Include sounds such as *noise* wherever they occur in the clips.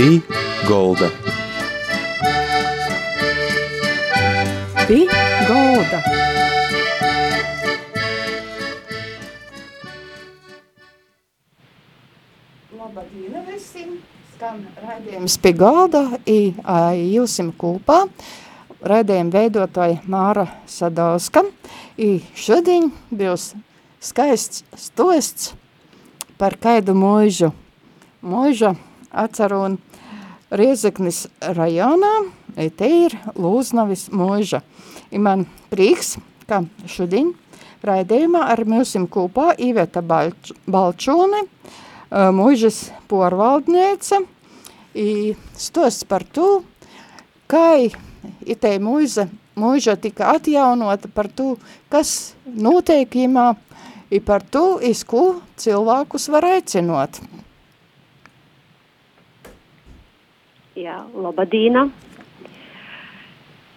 Pī Golda. Pī Golda. Labdien visiem! Skan raidījums pie galda, i jūsim kūpā. Raidījuma veidotāja Māra Sadauska. I šodien būs skaists stosts par kaidu mūžu. Mūža atceru un Riezeknis rajonā, i te ir Lūznavis mūža. I man prieks, ka šodien raidījumā ar mūsim kūpā Iveta Balč Balčūne, mūžas porvaldniece, i stosts par to, kā itei mūža, mūža tika atjaunota par to, kas notiek imā, i par to, iz ko cilvēkus var aicinot. Jā, labadīna.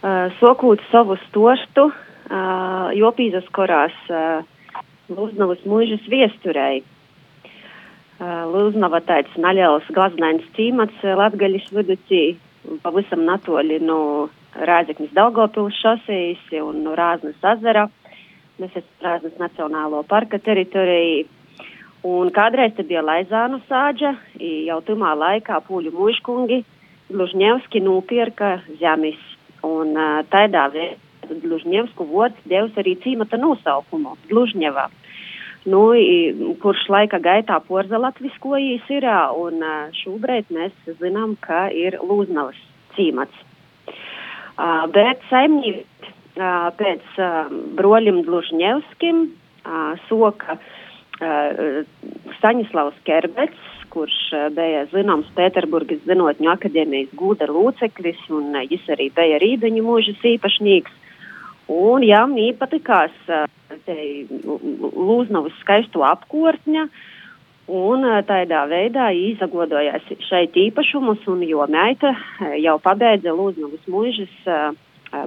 Uh, sokūt savu stostu, uh, jopīzas korās uh, Lūznavas mūžas viesturei. Uh, Lūznava tāds naļels glaznains cīmats Latgaļas viducī, pavisam natoļi no Rāzeknis Daugavpils šosejas un no Rāznas azara. Mēs esam Rāznas Nacionālo parka teritorijā. Un kādreiz te bija Laizānu sāģa, jau tumā laikā pūļu mūžkungi Glužņevski nopirka zemes. Un uh, tādā veidā Glužņevsku vods devs arī cīmata nosaukumu Glužņevā. Nu, kurš laika gaitā porza latviskojīs ir, un šobrīd mēs zinām, ka ir Lūznavas cīmats. Uh, bet saimnieki uh, pēc uh, broļim Glužņevskim uh, soka Staņislavs Kerbets, kurš bija zināms Pēterburgas Zinātņu akadēmijas gūda loceklis, un viņš arī bija Rīdaņu mūžas īpašnieks. Un jām īpatikās Lūznavas skaisto apkortņa, un tādā veidā izagodojās šeit īpašumus, un jo meita jau pabeidza Lūznavas mūžas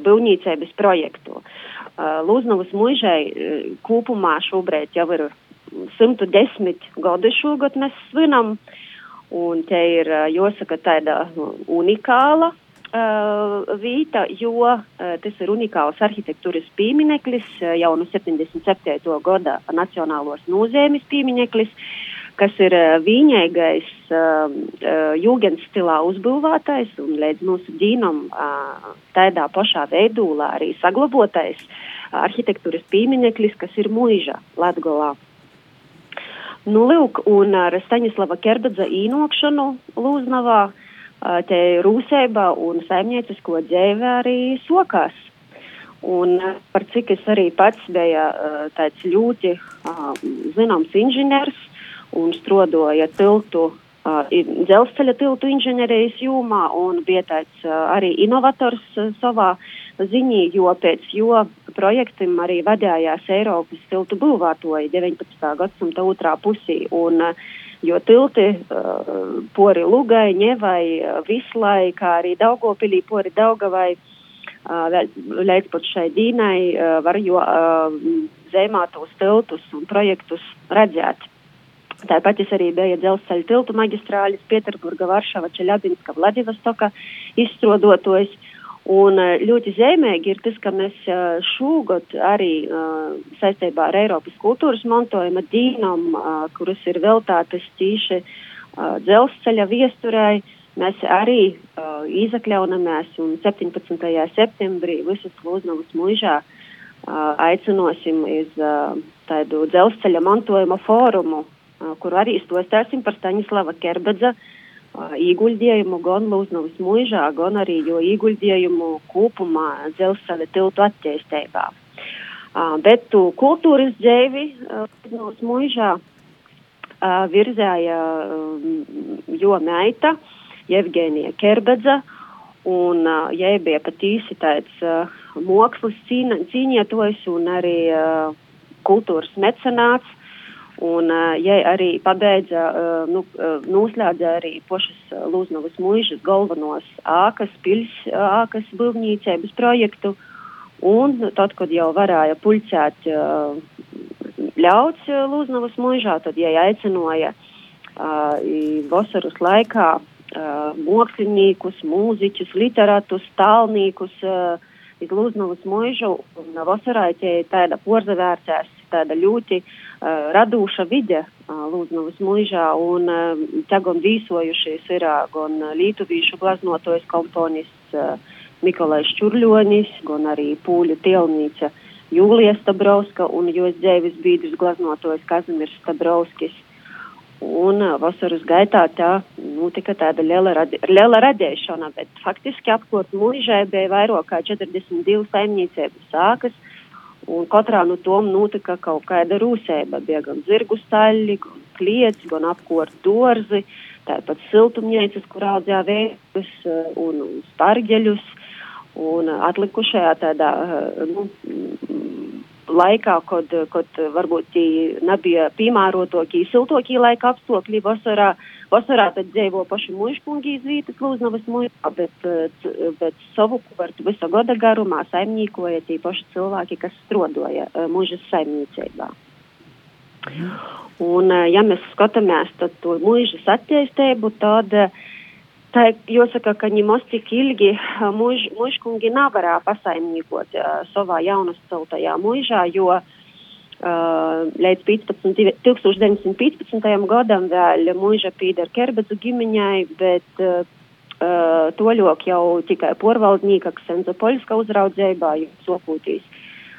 būvniecības projektu. Lūznavas mūžai kopumā šobrīd jau ir 110 gadi šogad mēs svinam, un te ir, jāsaka, tāda unikāla uh, vīta, jo uh, tas ir unikāls arhitektūras piemineklis, jau no 77. gada Nacionālos nozīmes piemineklis, kas ir viņēgais uh, jūgens stilā uzbūvētais un līdz mūsu dīnam uh, tādā pašā veidūlā arī saglabotais arhitektūras piemineklis, kas ir mūža Latgolā. Nu, lūk, un ar Staņislava Kerbadza īnokšanu Lūznavā te rūsēba un saimniecisko dzēve arī sokās. Un par cik es arī pats biju tāds ļoti zināms inženieris un strodoja tiltu, dzelzceļa tiltu inženierijas jūmā un bija tāds arī inovators savā ziņā, jo pēc jo projektam arī vadījās Eiropas tiltu būvātoji 19. gadsimta otrā pusī. Un, jo tilti uh, pori Lugai, Ņevai, Vislai, kā arī Daugopilī pori Daugavai, uh, līdz pat šai dīnai uh, var jo uh, zemātos tiltus un projektus redzēt. Tāpat arī biju dzelzceļa tiltu maģistrāļas Pieterburga, Varšava, Čeļabinska, Vladivostoka izstrādātojs. Un ļoti zīmīgi ir tas, ka mēs šogad arī uh, saistībā ar Eiropas kultūras mantojuma dīnam, uh, kuras ir veltātas tīši dzelzceļa viesturēji, mēs arī izakļaunamies un 17. septembrī visas Lūznavas mūžā uh, aicinosim uh, tādu dzelzceļa mantojuma fórumu, kur arī stostāsim par Staņislava Kerbedza uh, ieguldījumu gan Lūznavas mūžā, gan arī jo ieguldījumu kopumā dzelzceļa tiltu attīstībā. Bet kultūras dzēvi Lūznavas mūžā virzēja jo meita Jevgenija Kerbedza, un jai bija pat īsi tāds mokslis cīna, cīnietojs un arī kultūras mecenāts. Un, ja arī pabeidza, nu, noslēdza arī pašas Lūznavas mūžas galvenos ākas, pils ākas būvniecības projektu, un tad, kad jau varēja pulcēt ļauts Lūznavas mūžā, tad, ja aicināja vasaras laikā uh, māksliniekus, mūziķus, literātus, tālniekus uh, iz Lūznavas mūžu. Un vasarā tie tāda porzavērtās, tāda ļoti uh, radūša vide uh, Lūznavas mūžā. Un uh, te gan vīsojušies ir uh, gan Lītuvīšu glaznotojas komponists uh, Mikolais Čurļonis, gan arī Pūļu tielnīca Jūlija Stabrovska un jos dzēvis bīdus glaznotojas Kazimirs Stabrovskis. Un vasaras gaitā tā notika nu, tāda liela, radi, liela radīšana, bet faktiski apkopot mūžai bija vairāk kā 42 saimniecības sākas, un katrā no tām notika kaut kāda rūsēba. Bija gan zirgu staļļi, gan kliets, gan apkopot dorzi, tāpat siltumnīcas, kur audzēja vējus un, un spargeļus. Un atlikušajā tādā nu, laikā, kad, kad varbūt nebija piemērotokī, siltokī laika apstākļi vasarā, vasarā tad dzīvo paši mužkungi izvītas Lūznavas mužā, bet, bet savu kvartu visa gada garumā saimnīkoja tie paši cilvēki, kas strodoja eh, mužas saimniecībā. Un, eh, ja mēs skatāmies to mužas attīstību, tad uh, Tā jāsaka, ka ņemos cik ilgi muž, mužkungi nevarēja pasaimniekot savā jaunas celtajā mužā, jo līdz 15, 1915. gadam vēl muža pīdara Kerbedzu ģimeņai, bet toļok jau tikai porvaldnieka Ksenza Poļska uzraudzībā, jo sopūtīs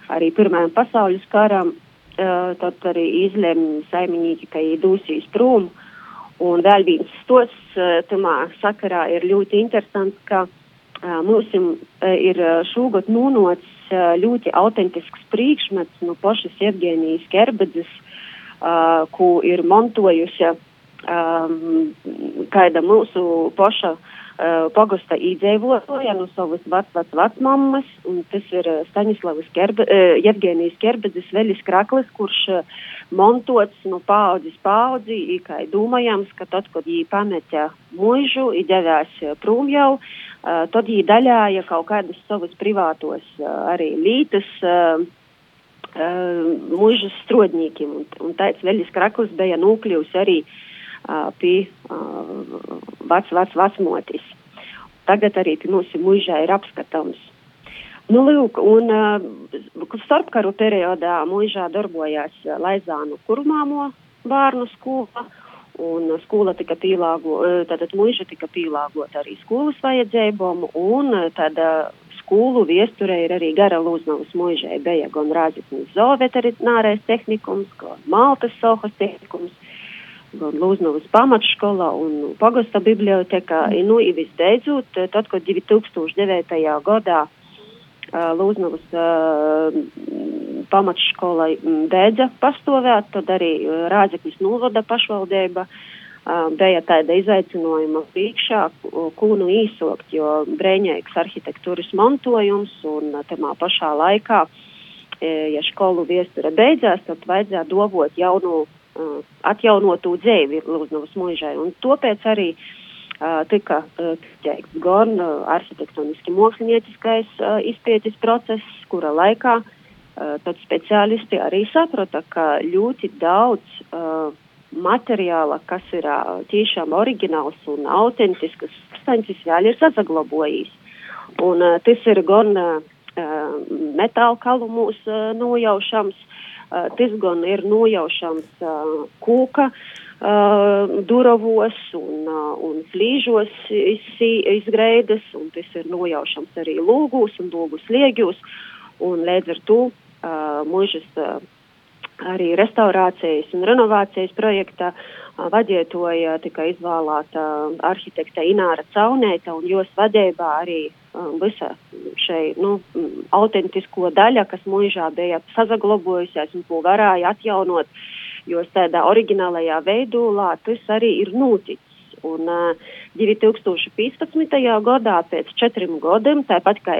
arī Pirmajam pasaules karam, tad arī izlēma saimnieki, ka īdūsīs prom. Uh, Un vēl viens tos eh, tamā sakarā ir ļoti interesants, ka uh, mums uh, ir šogad nūnots ļoti autentisks priekšmets no pašas Evgenijas Kerbedzes, ko ir montojusi um, kāda mūsu paša uh, pagasta īdzīvotāja no savas vecvec vecmammas, un tas ir uh, Staņislavas Kerbe, uh, Jevgenijas Kerbedzes veļas kraklis, kurš montots no paudzes paudzi, kā domājams, ka tad, kad viņi pameta mūžu, ir devās prom jau, tad viņi daļāja kaut kādas savas privātos arī lītas. Mūžas strodņīkiem, un, un tāds veļas kraklis bija nokļuvis arī uh, pie vec, vec, vecmotis. Tagad arī pie mūsu mužā ir apskatāms. Nu, lūk, un starpkaru periodā mužā darbojās Laizānu kurmāmo bērnu skola, un skola tika pielāgota, tātad muža tika pielāgota arī skolas vajadzībām, un tāda skolu viesturē ir arī gara Lūznavas mužai, bija gan Rāziknis zooveterinārais tehnikums, gan Maltas sohas tehnikums, gan Lūznavas pamatskolā un pagasta bibliotekā. Mm. Nu, visbeidzot, tad, kad 2009. gadā Lūznavas pamatskola beidza pastāvēt, tad arī Rāzekļas novada pašvaldība bija tāda izaicinājuma priekšā, ko nu īsokt, jo brēņēks arhitektūras mantojums un tamā pašā laikā, ja skolu viestura beidzās, tad vajadzēja dovot jaunu uh, atjaunotu dzīvi Lūznavas mūžai. Un tāpēc arī uh, tika uh, teikts gan uh, arhitektoniski mākslinieckais uh, izpētes process, kura laikā uh, tad speciālisti arī saprata, ka ļoti daudz uh, materiāla, kas ir uh, tiešām oriģināls un autentisks, substances vēl ir saglabājis. Un uh, tas ir gan uh, metāla kalumos uh, nojaušams, Uh, tas gan ir nojaušams uh, kūka uh, duravos un, un flīžos izgreidas, un tas ir nojaušams arī lūgūs un lūgu sliegjos, un līdz ar to mūžas arī restaurācijas un renovācijas projekta vadietoja tika izvēlēta arhitekta Ināra Caunēta, un jos vadībā arī visa šai nu, autentisko daļa, kas mūžā bija sazaglobojusies un ko varēja atjaunot, jo tādā oriģinālajā veidolā tas arī ir noticis. Un uh, 2015. gadā, pēc četriem gadiem, tāpat kā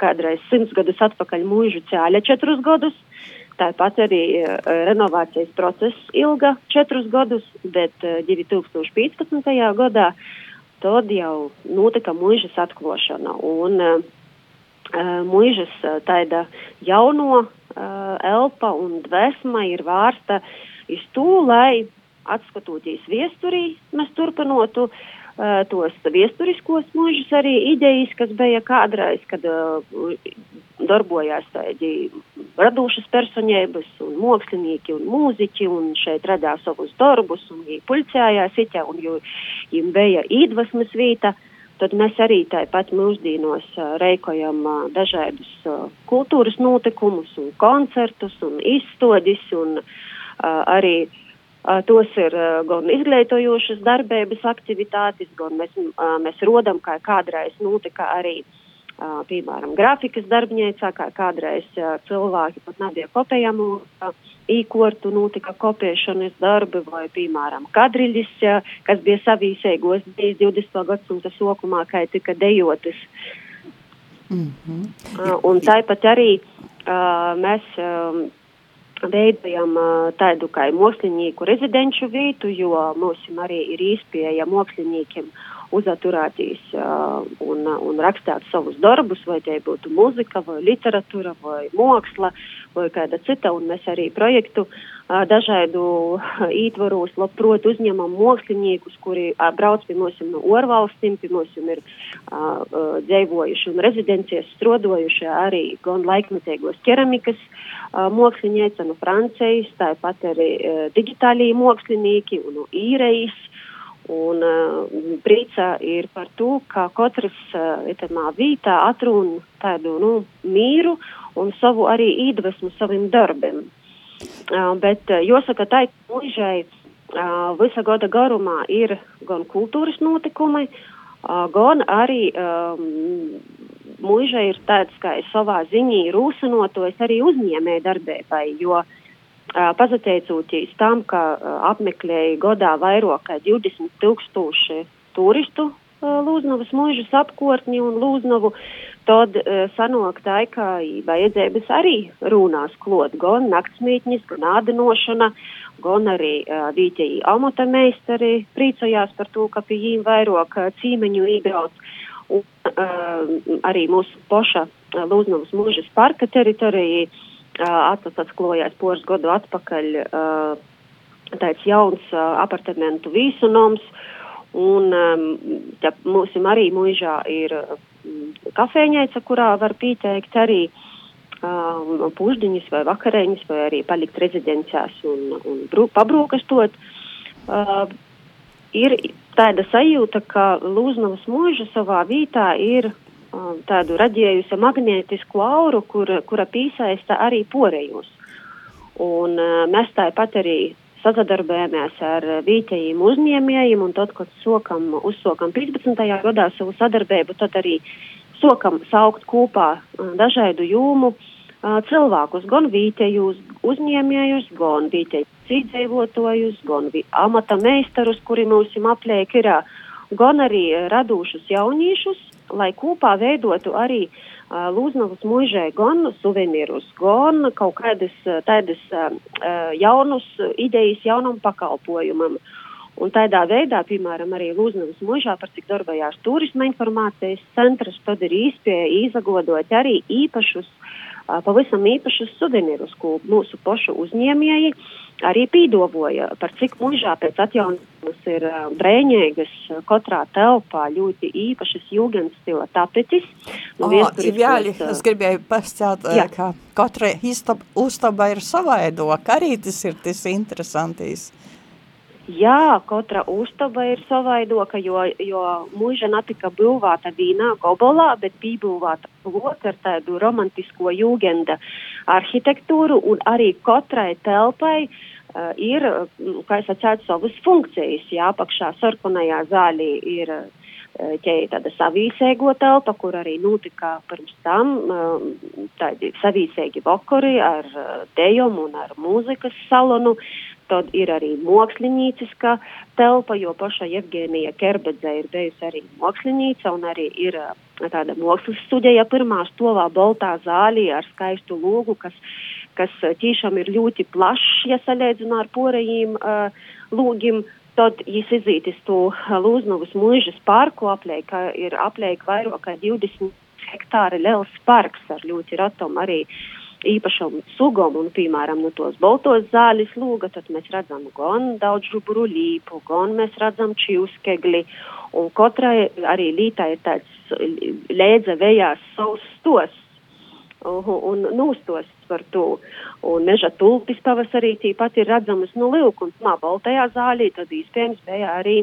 kādreiz simts gadus atpakaļ mūžu cēļa četrus gadus, tāpat arī uh, renovācijas process ilga četrus gadus, bet uh, 2015. gadā tad jau notika mūžas atklāšana. Un uh, mūžas tāda jauno elpa un dvēsma ir vērsta iz to, lai atskatoties viesturī, mēs turpinotu uh, tos viesturiskos mūžus arī idejas, kas bija kādreiz, kad darbojās tādi radošas personības, un mākslinieki un mūziķi, un šeit radīja savus darbus, un viņi pulcējās itā, un viņiem bija iedvesmas vieta. Tad mēs arī tāpat mūsdienos uh, reikojam dažādus kultūras notikumus, un koncertus, un izstādis, un arī uh, tos ir gan izglītojošas darbības aktivitātes, gan mēs, mēs rodam, kā kādreiz notika arī piemēram, grafikas darbnīcā, kā kādreiz cilvēki pat nebija kopējamu īkortu, notika kopēšanas darbi, vai, piemēram, kadriļis, kas bija savīsēgos 20. gadsimta sokumā, kā tika dejotas. Mm -hmm. Un tāpat arī mēs veidojam tādu kā mākslinieku rezidenču vietu, jo mums arī ir īspēja māksliniekiem uzaturētīs uh, un, un rakstīt savus darbus, vai tie būtu muzika, vai literatūra, vai māksla, vai kāda cita. Un mēs arī projektu uh, dažādu ītvaros labprot uzņemam māksliniekus, kuri brauc pie mums no orvalstīm, pie mums ir dzīvojuši un rezidencijas strodojuši arī gan laikmetīgos keramikas mākslinieci no Francijas, tāpat arī digitālī mākslinieki un no īrejas. Un uh, prīca ir par to, ka katrs uh, itamā vītā atrun tādu nu, mīru un savu arī iedvesmu saviem darbiem. Uh, bet uh, jāsaka, tā mūžai uh, visa gada garumā ir gan kultūras notikumi, uh, gan arī um, mūžai ir tāds, kā savā ziņā rūsinotos arī uzņēmē darbībai, jo uh, Pateicoties tam, ka apmeklēja godā vairāk kā 20 tūkstoši turistu Lūznavas mūžas apkārtni un Lūznavu, tad sanāk tā, ka vajadzējas arī runās klot, gan naktsmītņas, gan ādinošana, gan arī vītēji amata meistari priecājās par to, ka pie viņiem vairāk cīmeņu iebrauc. Un, uh, arī mūsu poša Lūznavas mūžas parka teritorijai atklājās poras gadu atpakaļ tāds jauns apartamentu vīsunums. Un ja, mums arī mūžā ir kafejnīca, kurā var pieteikt arī um, pušdiņas vai vakarēņas, vai arī palikt rezidencijas un, un brū, pabrūkastot. Uh, ir tāda sajūta, ka Lūznavas mūža savā vītā ir Um, tādu raģējusi magnētisku auru, kur, kura piesaista arī porejus. Un uh, mēs tāpat arī sadarbojamies ar vietējiem uzņēmējiem, un tad, kad sokam, uzsokam 15. gadā savu sadarbību, tad arī sokam saukt kopā uh, dažādu jūmu uh, cilvēkus, gan vietējos uzņēmējus, gan vietējos iedzīvotājus, gan amata meistarus, kuri mums ir, gan arī radošus jauniešus, lai kopā veidotu arī uh, Lūznavas mūžē gan suvenīrus, gan kaut kādas tādas jaunus idejas jaunam pakalpojumam. Un tādā veidā, piemēram, arī Lūznavas mūžā, par cik darbojās turisma informācijas centrs, tad ir īspēja izagodot arī īpašus, uh, pavisam īpašus suvenīrus, ko mūsu pošu uzņēmēji arī pīdovoja, par cik mūžā pēc atjaunības ir brēņēgas katrā telpā ļoti īpašas jūgens stila tapetis. Nu, oh, Ivjāļi, es gribēju pascāt, jā. ka katra uztaba ir savaidoka, arī tas ir tas interesantīs. Jā, katra uztaba ir savaidoka, jo, jo mūža netika būvēta vīnā gobolā, bet pībūvēta lok ar tādu romantisko jūgenda arhitektūru un arī katrai telpai uh, ir, mm, kā es atsētu, savas funkcijas. Jā, apakšā sarkanajā zālī ir uh, tāda savīsēgo telpa, kur arī notika pirms tam uh, tādi savīsēgi vakari ar uh, dejumu un ar mūzikas salonu. Tad ir arī mākslinieciska telpa, jo paša Jevgenija Kerbedze ir bijusi arī mākslinieca un arī ir uh, tāda mākslas studija pirmā stovā Baltā zālī ar skaistu logu, kas kas eh, tiešām ir ļoti plašs, ja salīdzinām ar porējiem uh, eh, lūgiem. Tad, ja izītis to Lūznavas mūžas parku apliek, ir apliek vairāk kā 20 hektāri liels parks ar ļoti ratom arī īpašam sugam un, piemēram, nu, tos baltos zāļus lūga, tad mēs redzam gan daudz žuburu līpu, gan mēs redzam čīvskegli, un katrai arī lītā ir tāds lēdza vējās savs stos un nūstos par to. Un meža tulpis pavasarī tīpat ir redzamas no nu, Lielkundzmā baltajā zālī, tad iespējams bija arī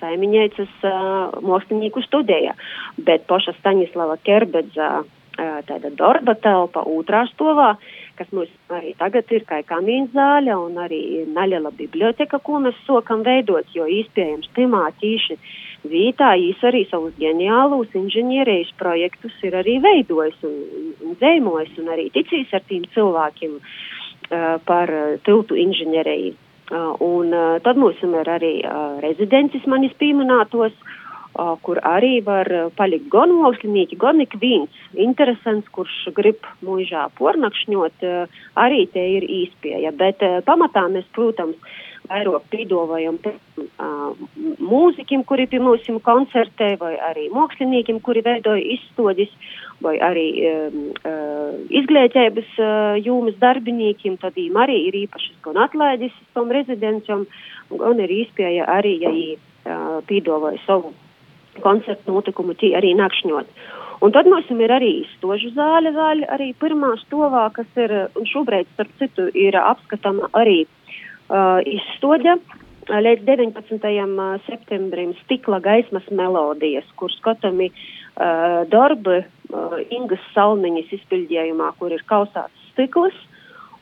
saimiņēcas uh, mākslinieku studijā. Bet poša Staņislava Kerbedza uh, tāda darba telpa otrā stovā, kas mums arī tagad ir kā kamīna zāle un arī naļala biblioteka, ko mēs sokam veidot, jo iespējams timā tīši Vītā īs arī savus ģeniālus inženierijas projektus ir arī veidojis un, un dzēmojis un arī ticīs ar tiem cilvēkiem uh, par tiltu inženieriju. Uh, un uh, tad mums ir arī uh, rezidences manis pieminētos, uh, kur arī var palikt gan mākslinieki, gan ik viens interesants, kurš grib mūžā pornakšņot, arī te ir īspēja. Bet pamatā mēs, protams, vairāk piedāvājam uh, mūziķiem, kuri pie mums koncertē, vai arī māksliniekiem, kuri veidoja izstādes, vai arī um, izglītības uh, jūmas darbiniekiem. Tad viņiem arī ir īpašas gan atlaides tam rezidencijam, gan ir īspēja arī, ja viņi uh, piedāvāja savu koncertu notikumu, arī nakšņot. Un tad mums ir arī stožu zāle, vēl arī pirmā stovā, kas ir, šobrīd, starp citu, ir apskatama arī uh, izstoģa līdz 19. septembrim stikla gaismas melodijas, kur skatami uh, darbi uh, Ingas Salmiņas izpildījumā, kur ir kausāts stikls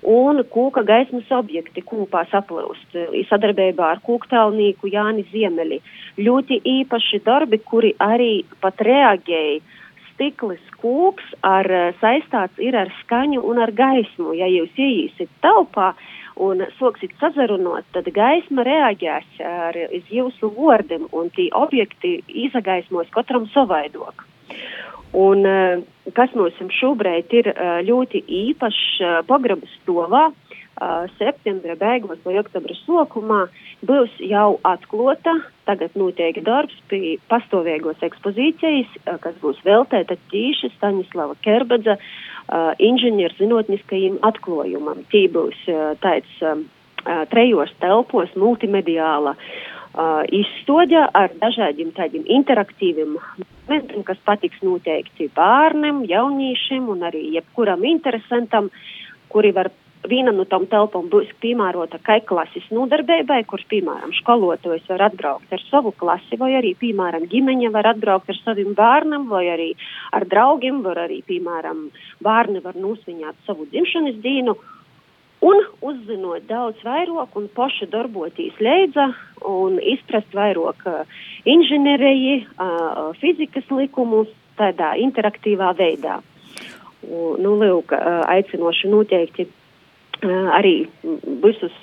un kūka gaismas objekti kūpā saplūst sadarbībā ar kūktālnieku Jāni Ziemeli. Ļoti īpaši darbi, kuri arī pat reaģēja. Stiklis kūks ar, saistāts ir ar skaņu un ar gaismu. Ja jūs ieīsiet telpā un soksit sazarunot, tad gaisma reaģēs ar jūsu vārdiem un tie objekti izagaismos katram savaidok. Un, eh, kas mums šobrīd ir eh, ļoti īpašs eh, pagrabas stovā, septembra beigās vai oktobra sākumā būs jau atklāta. Tagad notiek darbs pie pastāvīgos ekspozīcijas, kas būs veltēta tīši Staņislava Kerbedza inženierzinātniskajam atklājumam. Tī būs tāds trejos telpos multimediāla uh, izstoģa ar dažādiem tādiem interaktīviem momentiem, kas patiks noteikti bērnam, jauniešiem un arī jebkuram interesantam, kuri var viena no tām telpām būs piemērota kā klases nodarbībai, kurš, piemēram, skolotājs var atbraukt ar savu klasi, vai arī, piemēram, ģimeņa var atbraukt ar saviem bērnam, vai arī ar draugiem, var arī, piemēram, bērni var nosviņāt savu dzimšanas dienu. Un uzzinot daudz vairāk un paši darboties leidza un izprast vairāk uh, inženieriju, uh, fizikas likumus tādā interaktīvā veidā. Un, nu, lūk, uh, aicinoši noteikti arī visus,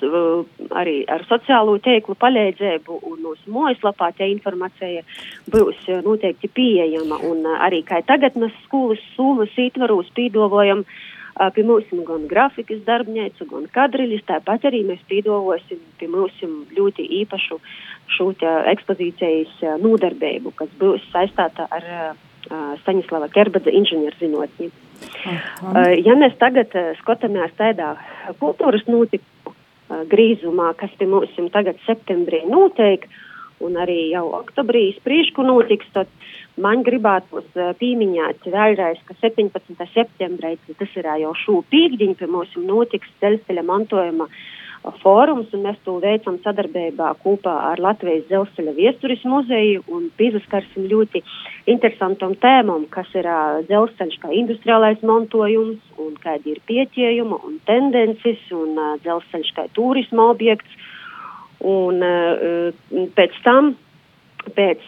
arī ar sociālo tīklu palīdzību un mūsu mājaslapā tā informācija būs noteikti pieejama. Un arī kā tagad mēs skolas summas ietvaros pīdovojam uh, pie mums gan grafikas darbnīcu, gan kadriļus. Tāpat arī mēs pīdolosim pie mums ļoti īpašu šo ekspozīcijas nodarbību, kas būs saistāta ar Staņislava Kerbadza inženierzinātni. Ja mēs tagad skatāmies tādā kultūras notikumu grīzumā, kas pie mums tagad septembrī notiek, un arī jau oktobrī spriežku notiks, tad Man gribētos uh, pieminēt vēlreiz, ka 17. septembrī, tas ir jau šo pīkdiņu, pie mums notiks dzelzceļa mantojuma fórums, un mēs to veicam sadarbībā kopā ar Latvijas dzelzceļa viesturis muzeju un pieskarsim ļoti interesantam tēmam, kas ir dzelzceļš kā industriālais mantojums un kādi ir pieķējuma un tendences un dzelzceļš kā turisma objekts. Un uh, pēc tam pēc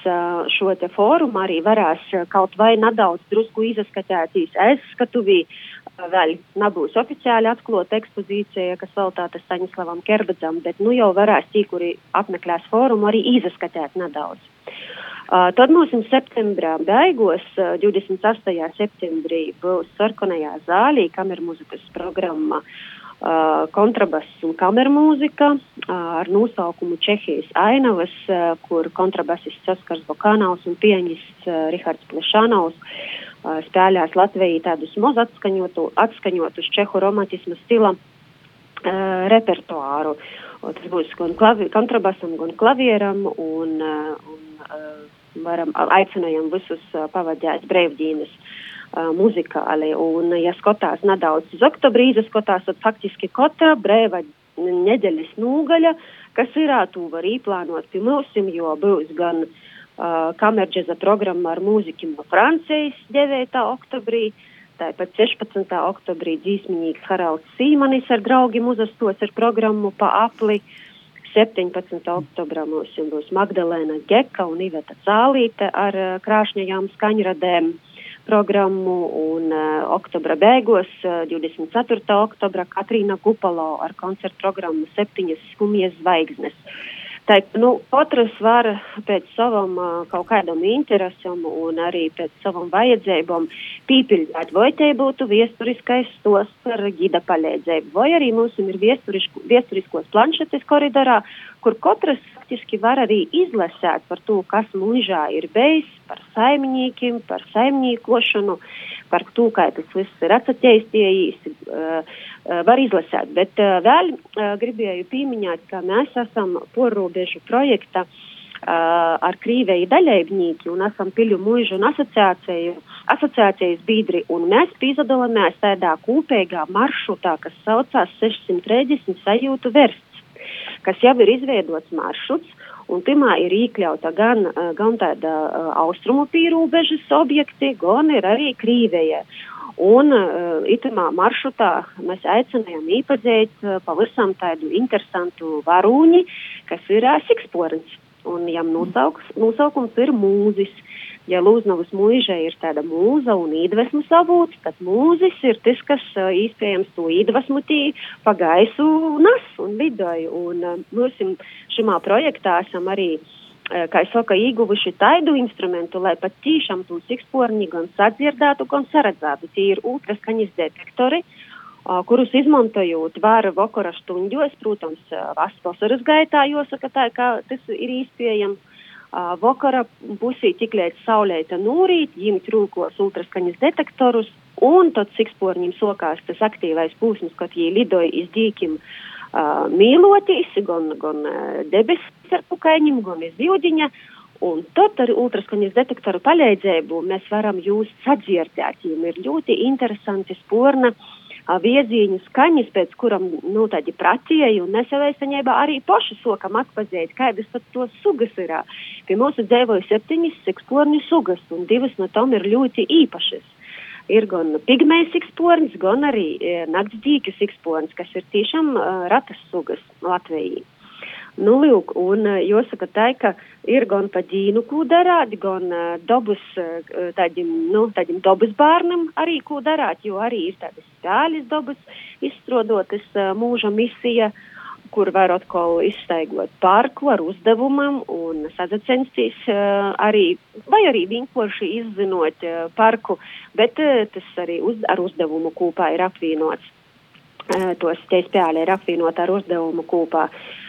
šo te fóruma arī varēs kaut vai nedaudz drusku izskatētīs aizskatuvī. Vēl nebūs oficiāli atklāta ekspozīcija, kas veltīta Staņislavam Kerbedzam, bet nu jau varēs tī, kuri apmeklēs fórumu, arī izskatēt nedaudz. Uh, tad mums septembrā beigās, uh, 28. septembrī, būs sarkanajā zālī kamermuzikas programma uh, Uh, kontrabass un kamermūzika uh, ar nosaukumu Čehijas ainavas, kur kontrabasists Oskars Bokānaus un pianists Rihards Plešanovs spēlēs Latvijā tādus moz atskaņotu, atskaņotus čehu romantismu stila repertuāru. Tas būs gan klavi, kontrabasam, gan klavieram un, un varam aicinājam visus pavadīt brīvdienas. Uh, muzikāli. Un, ja skatās nedaudz uz oktobrīzi, skatās, tad faktiski katra brīva nedēļas nūgaļa, kas ir tu var īplānot pie mums, jo būs gan uh, kamerģeza programma ar mūziķu no Francijas 9. oktobrī. Tāpat 16. oktobrī dzīsmiņīgs Haralds Sīmanis ar draugiem uzastos ar programmu pa apli. 17. oktobrā mums būs Magdalēna Geka un Iveta Cālīte ar uh, krāšņajām skaņradēm programmu un uh, oktobra beigās, uh, 24. oktobra, Katrīna Kupalo ar koncertu programmu Septiņas skumjas zvaigznes. Tā, nu, katrs var pēc savam uh, kaut kādam interesam un arī pēc savam vajadzībām pīpildīt, vai te būtu viesturiskais stos ar gida palīdzību, vai arī mums ir viesturiskos planšetes koridorā, kur katrs faktiski var arī izlasīt par to, kas mūžā ir bijis, par saimniekiem, par saimniekošanu, par to, kā tas viss ir atsaķēstījis, uh, uh, var izlasīt. Bet uh, vēl gribēju pieminēt, ka mēs esam porrobežu projekta ar Krīvēju daļēbņīki un esam Piļu mūžu un asociācijas biedri, un mēs piedalāmies tādā kopīgā maršrutā, kas saucās 630 sajūtu versts kas jau ir izveidots maršruts, un timā ir iekļauta gan, gan tāda austrumu pīrūbežas objekti, gan arī Krīveja. Un uh, itamā maršrutā mēs aicinājām iepazīt uh, pavisam tādu interesantu varūņi, kas ir uh, siksporns. Un jām nosauks, nosaukums ir mūzis. Ja Lūznavas mūža ir tāda mūza un iedvesmas avots, tad mūzis ir tas, kas iespējams to iedvesmu tī pa gaisu nas un vidoju. Un mēs šimā projektā esam arī, kā es saku, ieguvuši taidu instrumentu, lai pat tīšām tos eksporņi gan sadzirdētu, gan saredzētu. Tie ir ultraskaņas detektori kurus izmantojot var vakara stundos, protams, vasaras gaitā, jāsaka tā, ka tas ir iespējams vakara pusī tik līdz saulēta nūrīt, viņiem trūkos ultraskaņas detektorus, un tad siksporņiem sokās tas aktīvais pūsmas, kad viņi lidoja iz dīkim uh, mīlotīs, gan, gan debesis ar pukaiņiem, gan iz zīdiņa. Un tad ar ultraskaņas detektoru palīdzību mēs varam jūs sadzirdēt. Viņiem ir ļoti interesanti sporna uh, viezīņu skaņas, pēc kuram, nu, tādi pratīji, un īstenībā arī paši sokam atpazīt, kādas tad tos sugas ir. Pie mūsu dzīvoja septiņas seksporņu sugas, un divas no tām ir ļoti īpašas. Ir gan pigmējas siksporns, gan arī naktsdīka siksporns, kas ir tiešām uh, ratas sugas Latvijā. Nu, lūk, un jāsaka tā, ka ir gan pa ģīnu, ko darāt, gan uh, dabas, uh, tādiem, nu, tādiem dabas bērnam arī ko darāt, jo arī ir tādas spēles dabas izstrādotas uh, mūža misija, kur var atkal izstaigot parku ar uzdevumam un sazacensties uh, arī, vai arī vienkārši izzinot parku, bet tas arī uz, ar uzdevumu kopā ir apvienots. Tos te spēle ir apvienot ar uzdevumu kopā. Uh,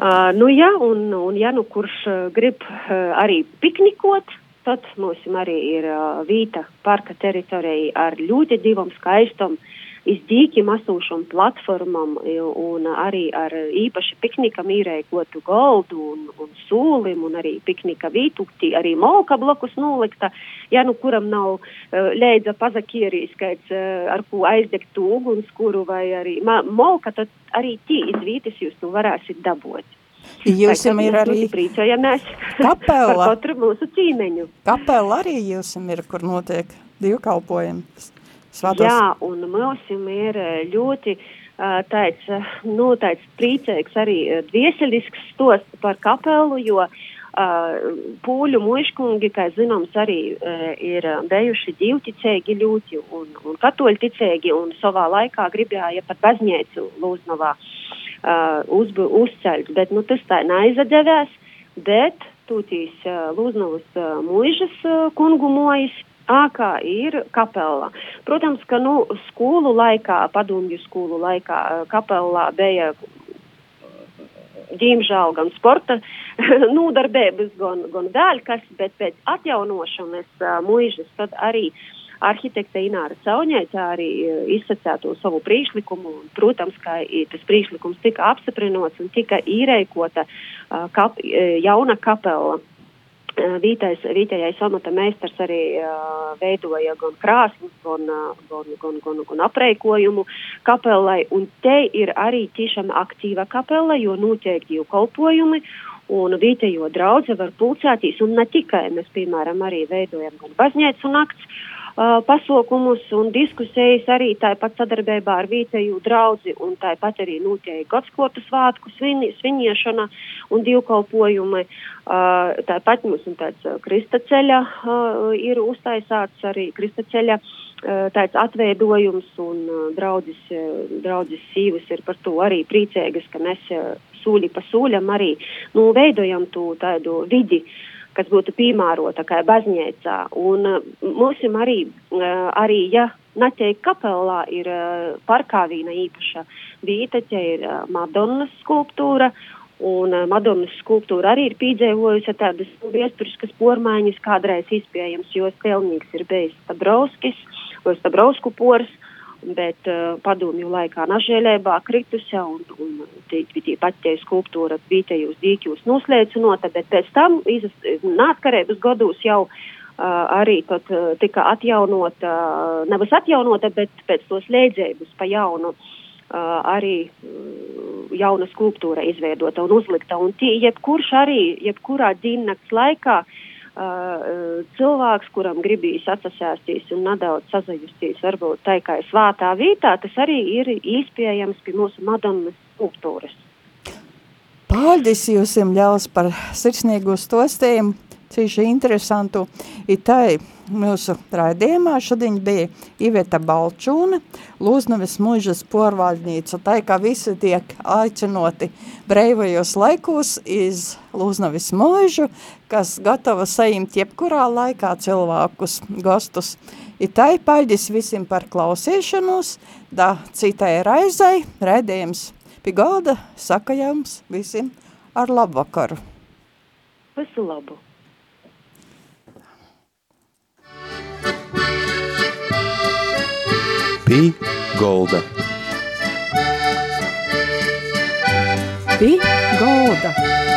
Uh, nu, ja, un, un ja nu kurš uh, grib uh, arī piknikot, tad mums arī ir uh, vīta parka teritorija ar ļoti divam skaistam izdīkim asūšam platformam un arī ar īpaši piknika mīrēkotu goldu un, un sūlim un arī piknika vītukti, arī molka blokus nolikta, ja nu kuram nav uh, leidza pazakierīs, kāds uh, ar ko aizdegt ugunskuru vai arī ma, molka, tad arī tī izvītis jūs to varēsiet dabūt. Jūs ir arī priecājamies *laughs* kapela. par katru mūsu cīmeņu. Kapela arī jūs ir, kur notiek divkalpojumi. Svatos. Jā, un mums ir ļoti tāds, nu, tāds priecīgs arī dvieseļisks stosts par kapelu, jo pūļu muškungi, kā zināms, arī ir bijuši divticīgi ļoti un, un katoļticīgi un savā laikā gribēja pat baznīcu Lūznavā uz, uzceļt, bet nu, tas tā neizadevās, bet tūtīs Lūznavas uh, kungu mojas ākā ir kapelā. Protams, ka nu, skolu laikā, padomju skolu laikā, kapelā bija diemžēl gan sporta *laughs* nodarbības, gan, gan dēļkas, bet pēc atjaunošanas mūžas tad arī arhitekte Ināra Cauņēca arī izsacīja to savu priekšlikumu. Protams, ka tas priekšlikums tika apstiprināts un tika īrēkota kap, jauna kapela Vītais, vītējais amata meistars arī uh, veidoja gan krāsnes, gan, gan, gan, gan, gan apreikojumu kapelai, un te ir arī tiešām aktīva kapela, jo noteikti jau kalpojumi, un vītējo draudze var pulcēties, un ne tikai mēs, piemēram, arī veidojam gan baznīcu nakts, uh, pasaukumus un diskusijas arī tāpat sadarbībā ar vietēju draudzi un tāpat arī notiek Godskotu svātku svin, sviniešana un divkalpojumi. Uh, tāpat mums un tāds kristaceļa uh, ir uztaisāts arī kristaceļa uh, tāds atveidojums un uh, draudzis, uh, draudzis sīvas ir par to arī priecīgas, ka mēs uh, sūļi pa sūļam arī nu, veidojam to tādu vidi. Uh, kas būtu piemērota kā baznīcā. Un uh, mums arī, uh, arī, ja Naķēka kapelā ir uh, parkā vīna īpaša vieta, te ir Madonnas skulptūra, un Madonnas skulptūra arī ir piedzīvojusi tādas viesturiskas pormaiņas, kādreiz iespējams, jo stelnīgs ir bijis Stabrauskis, vai Stabrausku pors, bet uh, padomju laikā nažēlēbā kritusi un, un tie patie skulptūra vītējos dīķos noslēcinota, bet pēc tam nātkarēbas gados jau uh, arī tad uh, tika atjaunota, uh, nevis atjaunota, bet pēc tos lēdzējums pa jaunu. Uh, arī uh, jauna skulptūra izveidota un uzlikta. Un tie, jebkurš arī, jebkurā diennakts laikā uh, Uh, cilvēks, kuram gribīs atsasēsties un nedaudz sazajusties, varbūt tā kā svātā vietā, tas arī ir īspējams pie mūsu Madonas skulptūras. Paldies jums ļaus par sirsnīgu stostījumu, cīši interesantu. Itai mūsu raidījumā šodien bija Iveta Balčūne, Lūznavis mūžas porvaldnīca, tā kā visi tiek aicinoti breivajos laikos iz Lūznavis mūžu, kas gatava sajimt jebkurā laikā cilvēkus, gostus. Itai paļģis visiem par klausīšanos, da citai raizai, raidījums pie galda saka jums visiem ar labvakaru. Visu labu! Pī Golda. Pī Golda.